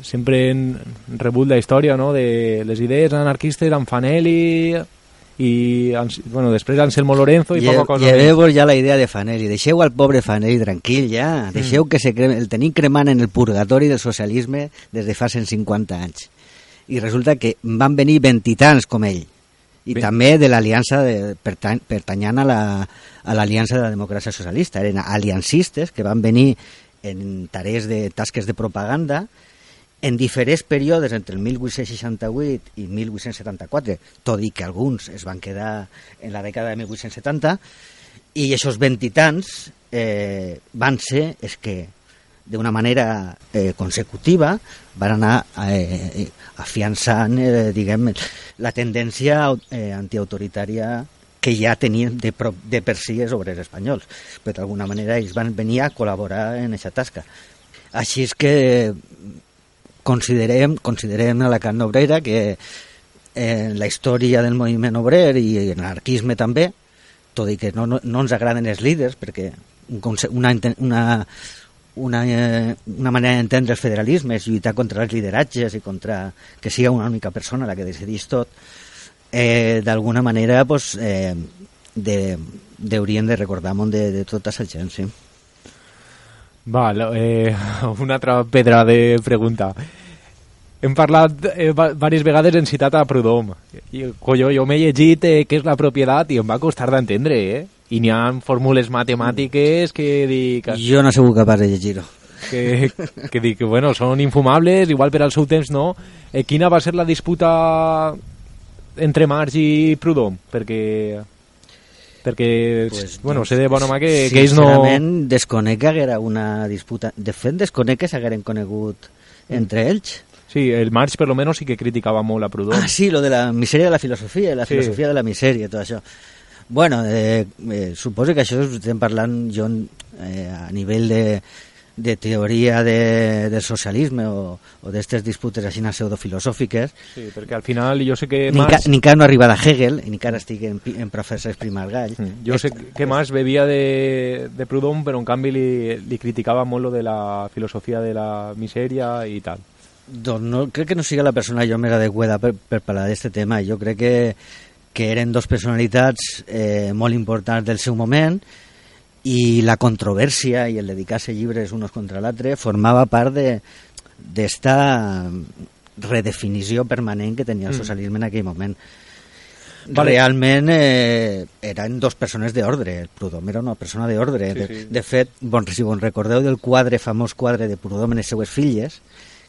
sempre han rebut la història no? de les idees anarquistes amb Fanelli i bueno, després Anselmo Lorenzo i Lle- poca cosa. Lleveu-vos ja la idea de Fanelli. Deixeu al pobre Fanelli tranquil ja. Deixeu que se creme, el tenim cremant en el purgatori del socialisme des de fa 150 anys. I resulta que van venir ventitants com ell. I Bé. també de l'aliança pertany, pertanyant a la- a l'aliança de la democràcia socialista. Eren aliancistes que van venir en tarees de tasques de propaganda en diferents períodes entre el 1868 i 1874, tot i que alguns es van quedar en la dècada de 1870, i aquests ventitants eh, van ser, és que d'una manera eh, consecutiva van anar eh, afiançant, eh, diguem, la tendència eh, antiautoritària que ja tenien de, de per si els obrers espanyols. Però d'alguna manera ells van venir a col·laborar en aquesta tasca. Així és que considerem, considerem a la Can Obrera que en la història del moviment obrer i en l'anarquisme també, tot i que no, no, no ens agraden els líders, perquè una, una, una, eh, una manera d'entendre el federalisme és lluitar contra els lideratges i contra que sigui una única persona la que decidís tot, eh, d'alguna manera pues, eh, de, de recordar molt de, de tota aquesta gent, sí. Val, eh, una altra pedra de pregunta. Hem parlat eh, diverses vegades en citat a Prudhomme. I, colló, jo m'he llegit eh, què és la propietat i em va costar d'entendre, eh? I n'hi ha fórmules matemàtiques que dic... Jo no he sigut capaç de llegir-ho. que, que dic, bueno, són infumables, igual per al seu temps no. Eh, quina va ser la disputa entre Marx i Prudhomme? Perquè, perquè Pues, bueno, doncs, sé de bona mà que, que ells no... Sincerament, desconec que haguera una disputa... De fet, desconec que s'hagueren conegut entre ells. Sí, el Marx per lo menos sí que criticava molt a Proudhon. Ah, sí, lo de la misèria de la filosofia, la Sí. filosofia de la misèria, tot això. Bueno, eh, eh, suposo que això estem parlant jo eh, a nivell de, de teoria de, del socialisme o, o d'aquestes disputes així pseudofilosòfiques. Sí, perquè al final jo sé que Ni, ca, Marx... ni encara no ha arribat a Hegel, ni encara estic en, en professor primar gall. Mm, Jo sé que Marx bevia de, de Proudhon, però en canvi li, li criticava molt lo de la filosofia de la misèria i tal. Doncs no, crec que no siga la persona jo més adequada per, per parlar d'aquest tema. Jo crec que, que eren dos personalitats eh, molt importants del seu moment i la controvèrsia i el dedicar-se llibres unos contra l'altre formava part de d'esta redefinició permanent que tenia el Mm. socialisme en aquell moment. Vale. Realment eh, eren dos persones d'ordre. El Prudhomme era una persona d'ordre. Sí, de, sí. de fet, bon, si vos recordeu del quadre, famós quadre de Prudhomme en les seues filles,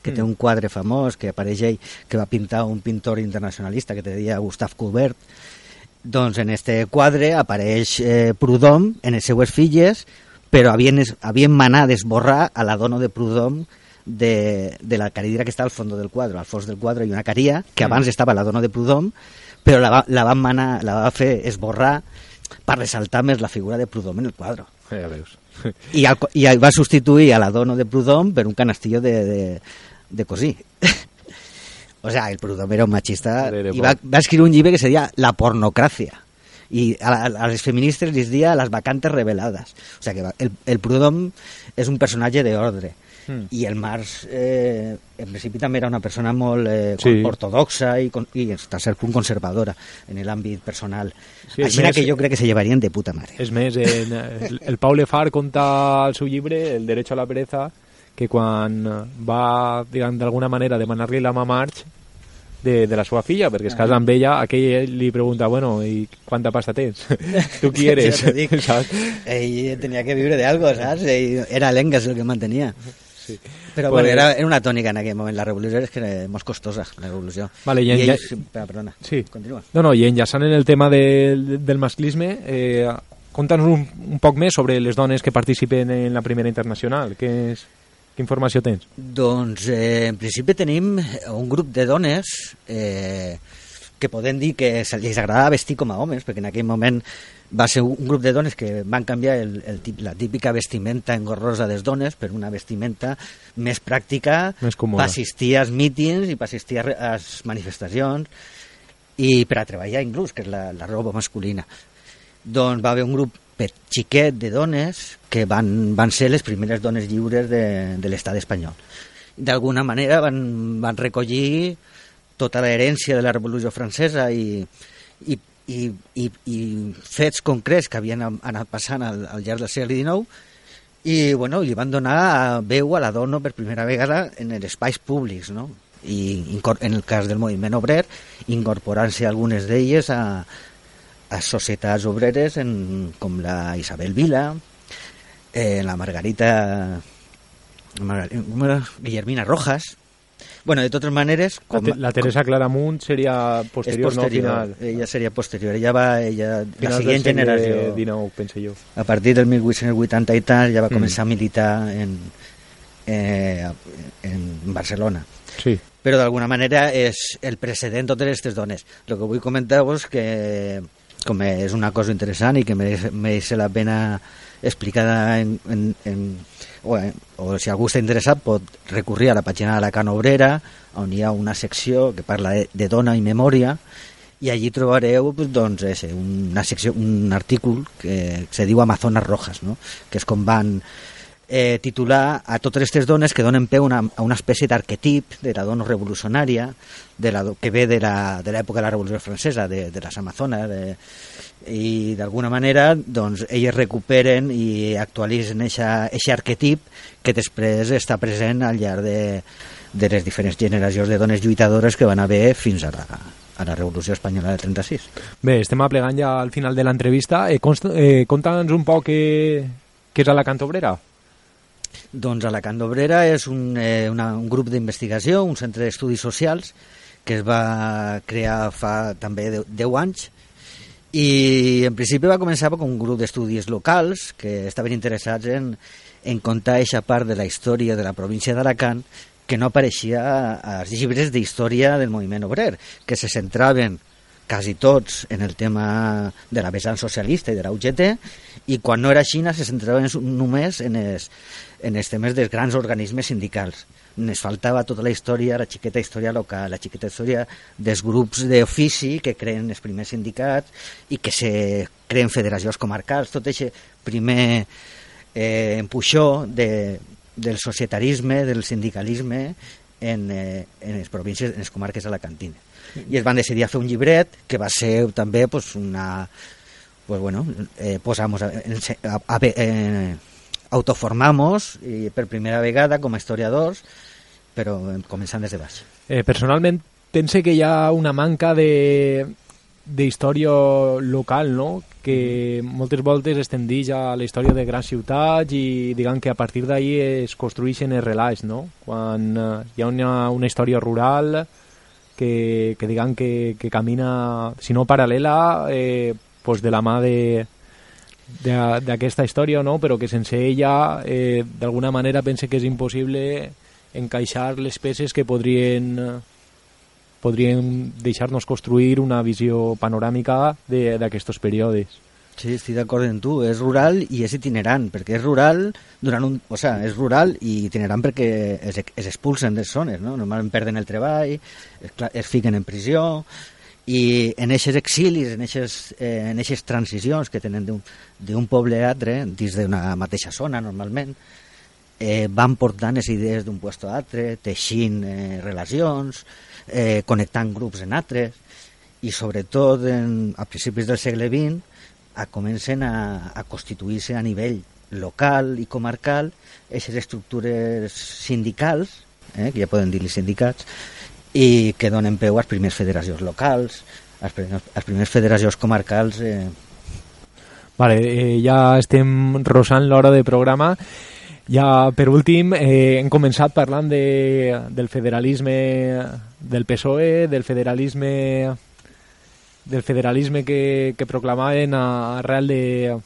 que té Mm. un quadre famós que apareix ell, que va pintar un pintor internacionalista que te deia Gustave Coubert, doncs en este quadre apareix eh, Prudhomme en les seues filles, però havien, es- havien manat d'esborrar a la dona de Prudhomme de, de la caridira que està al fons del quadre. Al fons del quadre hi ha una caria, que Mm. abans estava la dona de Prudhomme, però la, va, la van manar, la va fer esborrar per ressaltar més la figura de Prudhomme en el quadre. Ja veus. I, el, i va substituir a la dona de Prudhomme per un canastillo de, de, de cosí. o sea, el Prudhomme era un machista i va, va escriure un llibre que se deia La pornocràcia. i a, a, a les feministes les dia les vacantes revelades. O sigui que el, el Prudhomme és un personatge d'ordre. Mm. I el Marx, eh, en principi, també era una persona molt eh, Sí. ortodoxa i, i, fins a cert punt, conservadora en l'àmbit personal. Sí, Així més- que jo crec que se llevarien de puta mare. És més, en, el, el Pau Lefar conta al seu llibre El derecho a la pereza que quan va, diguem, d'alguna manera demanar-li la mà Marx de, de la seva filla, perquè es casa amb ella, aquell li pregunta, bueno, i quanta pasta tens? tu qui eres? Ja dic. Saps? Ell tenia que viure de algo, saps? Ell, era l'Engas el que mantenia. Sí. Però Pues- bueno, era, era una tònica en aquell moment. La revolució és que era molt costosa, la revolució. Vale, i I, en- ells... Perdona, perdona. Sí. Continua. No, no, i enllaçant en el tema del, del masclisme, eh, conta'ns un, un poc més sobre les dones que participen en la primera internacional. Què, és, què informació tens? Doncs, eh, en principi tenim un grup de dones eh, que podem dir que els agradava vestir com a homes, perquè en aquell moment va ser un grup de dones que van canviar el, el, tip- la típica vestimenta engorrosa de les dones per una vestimenta més pràctica, Més còmoda. per assistir als mítings i per assistir a a les manifestacions i per a treballar inclús, que és la, la roba masculina. Doncs va haver un grup xiquet de dones que van, van ser les primeres dones lliures de, de l'estat espanyol. D'alguna manera van, van recollir tota l'herència de la Revolució Francesa i, i, i, i, i fets concrets que havien anat passant al, al llarg del segle XIX i bueno, li van donar veu a la dona per primera vegada en els espais públics, no? I en el cas del moviment obrer, incorporant-se algunes d'elles a, a societats obreres en, com la Isabel Vila, eh, la Margarita, Margar- com era? Guillermina Rojas. Bueno, de totes maneres... La, te, la Teresa Claramunt seria és posterior, posterior, no? Final, ella seria posterior. Ella va, ella, la final del siguiente segle generació, XIX, penso jo. a partir del 1880 i tal, ja va Mm. començar a militar en, eh, en Barcelona. Sí. Però d'alguna manera és el precedent totes aquestes dones. El que vull comentar-vos que com és una cosa interessant i que mereix, mereix la pena explicada en, en, en, o, en, o si algú està interessat pot recurrir a la pàgina de la Can Obrera on hi ha una secció que parla de, de dona i memòria i allí trobareu doncs, ese, una secció, un artícul que se diu Amazonas Rojas, no? que és com van eh, titular a totes aquestes dones que donen peu a una, a una espècie d'arquetip de la dona revolucionària de la, que ve de la- de l'època de la Revolució Francesa, de, de les Amazones, de, i d'alguna manera doncs, elles recuperen i actualitzen aquest arquetip que després està present al llarg de, de les diferents generacions de dones lluitadores que van haver fins a la, a la Revolució Espanyola del 36. Bé, estem aplegant ja al final de l'entrevista. Eh, consta, eh, conta'ns un poc què, què és Alacant Obrera. Doncs Alacant d'Obrera és un, eh, una, un grup d'investigació, un centre d'estudis socials que es va crear fa també 10 anys i en principi va començar com un grup d'estudis locals que estaven interessats en, en contar aquesta part de la història de la província d'Alacant que no apareixia als llibres d'història del moviment obrer, que se centraven quasi tots en el tema de la vessant socialista i de la UGT i quan no era Xina se centraven només en els, en els temes dels grans organismes sindicals. Ens faltava tota la història, la xiqueta història local, la xiqueta història dels grups d'ofici que creen els primers sindicats i que se creen federacions comarcals, tot aquest primer eh, empuixó de, del societarisme, del sindicalisme en, eh, en les províncies, en les comarques alacantines. I es van decidir a fer un llibret que va ser també pues, una... Pues bueno, eh, posamos a, a, a, eh, autoformamos i per primera vegada com a historiadors, però començant des de baix. Eh, personalment, pense que hi ha una manca de d'història local, no? que moltes voltes es tendeix a la història de grans ciutats i diguem que a partir d'ahir es construeixen els relats, no? Quan eh, hi ha una, una història rural que, que diguem que, que camina, si no paral·lela, eh, pues de la mà de de- d'aquesta història, no? però que sense ella eh, d'alguna manera pense que és impossible encaixar les peces que podrien podrien deixar-nos construir una visió panoràmica d'aquests períodes. Sí, estic d'acord amb tu. És rural i és itinerant, perquè és rural durant un... O sea, és rural i itinerant perquè es, es expulsen de zones, no? Normalment perden el treball, es, es fiquen en prisió i en aquests exilis, en aquestes eh, en eixes transicions que tenen d'un poble a altre, dins d'una mateixa zona normalment, eh, van portant les idees d'un lloc a altre, teixint eh, relacions, eh, connectant grups en altres, i sobretot en, a principis del segle XX a, comencen a, a constituir-se a nivell local i comarcal aquestes estructures sindicals, eh, que ja poden dir-li sindicats, i que donen peu a les primeres federacions locals, a les primeres, federacions comarcals. Eh. Vale, eh, ja estem rosant l'hora de programa. Ja, per últim, eh, hem començat parlant de, del federalisme del PSOE, del federalisme del federalisme que, que proclamaven arrel de,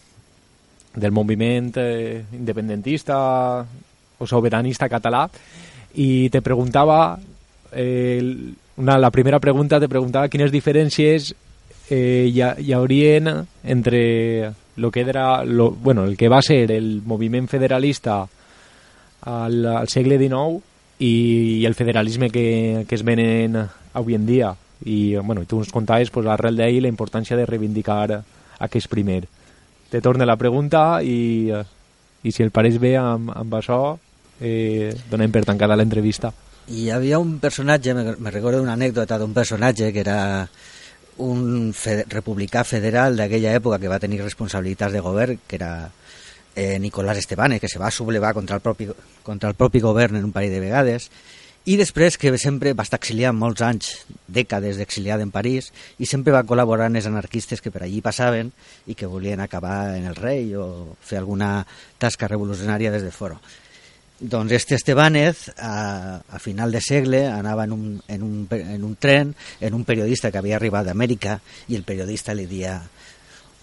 del moviment eh, independentista o soberanista català i te preguntava eh, una, la primera pregunta te preguntava quines diferències eh, hi, ha, hi haurien entre lo que era lo, bueno, el que va ser el moviment federalista al, al segle XIX i, i el federalisme que, que es venen avui en dia. I bueno, tu ens contaves pues, arrel d'ell la importància de reivindicar aquest primer. Te torna la pregunta i, i si el pareix bé amb, amb això eh, donem per tancada l'entrevista i hi havia un personatge, me, recordo una anècdota d'un personatge que era un fe, republicà federal d'aquella època que va tenir responsabilitats de govern, que era eh, Nicolás Estebane, que se va sublevar contra el, propi, contra el propi govern en un parell de vegades, i després que sempre va estar exiliat molts anys, dècades d'exiliat en París, i sempre va col·laborar amb els anarquistes que per allí passaven i que volien acabar en el rei o fer alguna tasca revolucionària des de fora. Doncs este Estebanez, a, a final de segle, anava en un, en, un, en un tren en un periodista que havia arribat d'Amèrica i el periodista li dia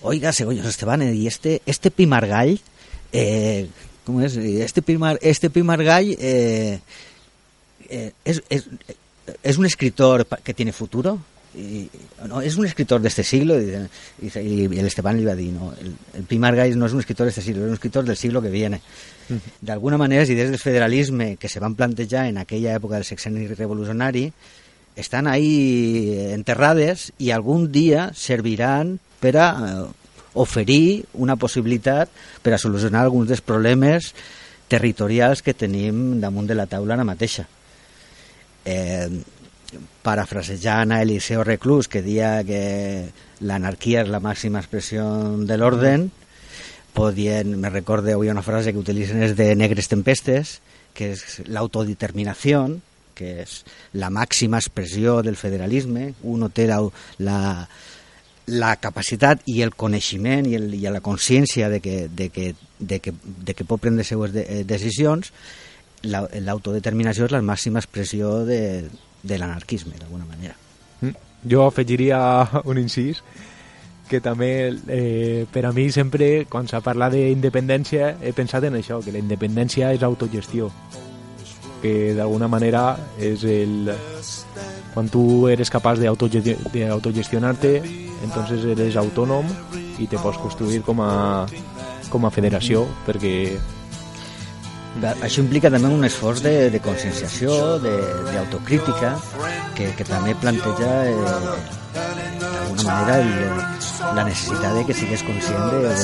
oiga, señor Estebanez, y este, este Pimargall, eh. Este, Pimar, este eh, eh, un escritor que tiene futuro. Y, no, es un escritor de este siglo y, y, el Esteban le iba a decir no, el, el Pimargall no és un escritor de este siglo, és un escritor del siglo que viene d'alguna manera les idees del federalisme que se van plantejar en aquella època del sexenni revolucionari estan ahí enterrades i algun dia serviran per a eh, oferir una possibilitat per a solucionar alguns dels problemes territorials que tenim damunt de la taula ara mateixa. Eh, parafrasejant a Eliseo Reclus, que dia que l'anarquia és la màxima expressió de l'orden, podien, me recorde avui una frase que utilitzen és de Negres Tempestes, que és l'autodeterminació, que és la màxima expressió del federalisme, uno té la, la, la capacitat i el coneixement i, el, i la consciència de que, de que, de que, de que pot prendre les seues de, decisions, l'autodeterminació és la màxima expressió de, de l'anarquisme, d'alguna manera. Mm. Jo afegiria un incís, que també eh, per a mi sempre quan s'ha parlat d'independència he pensat en això, que la independència és autogestió que d'alguna manera és el quan tu eres capaç d'autogestionar-te entonces eres autònom i te pots construir com a, com a federació perquè això implica també un esforç de, de conscienciació, d'autocrítica, que, que també planteja eh, d'alguna manera el, la necessitat de que sigues conscient de, de,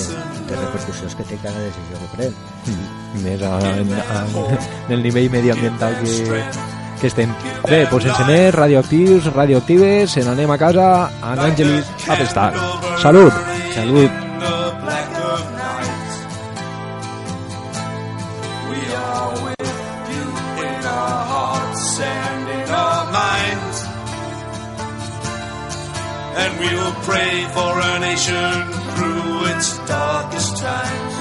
de repercussions que té cada decisió que pren. Mm. Més a, a, en el nivell mediambiental que, que estem. Bé, doncs sense més, radioactius, radioactives, se n'anem a casa en Àngelis Apestar. Salut! Salut! We'll pray for our nation through its darkest times.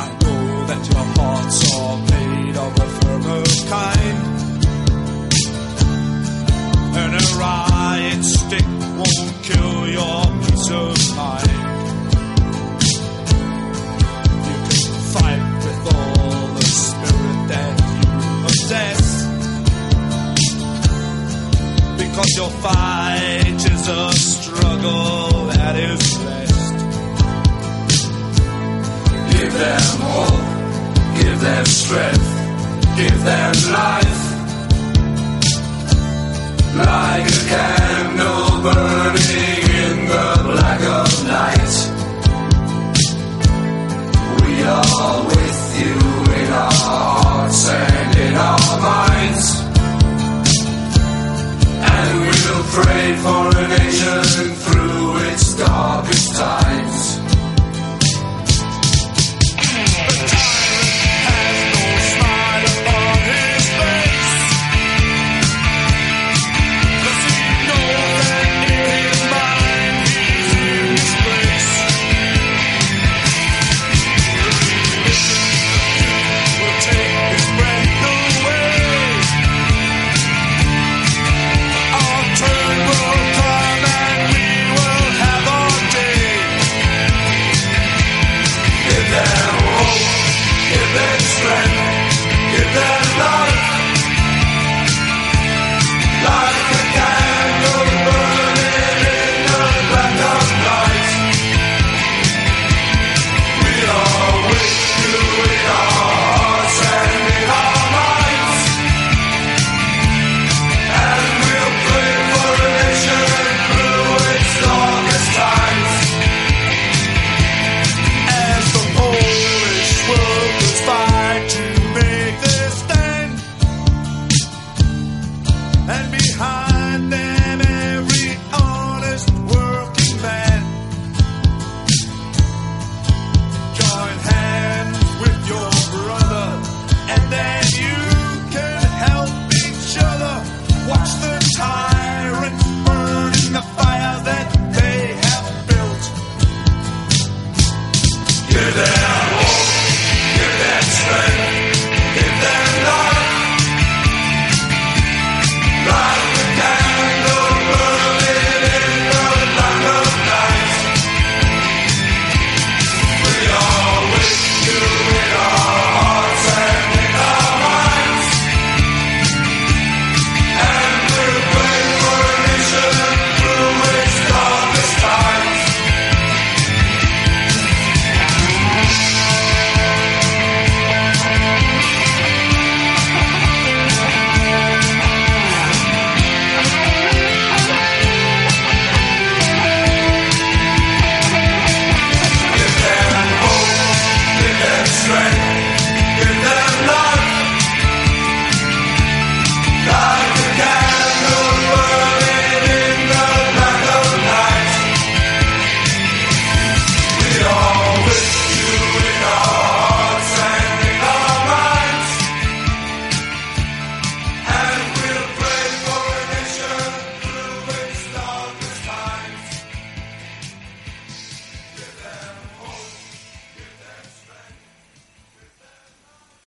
I know that your hearts are made of a firmer kind. And a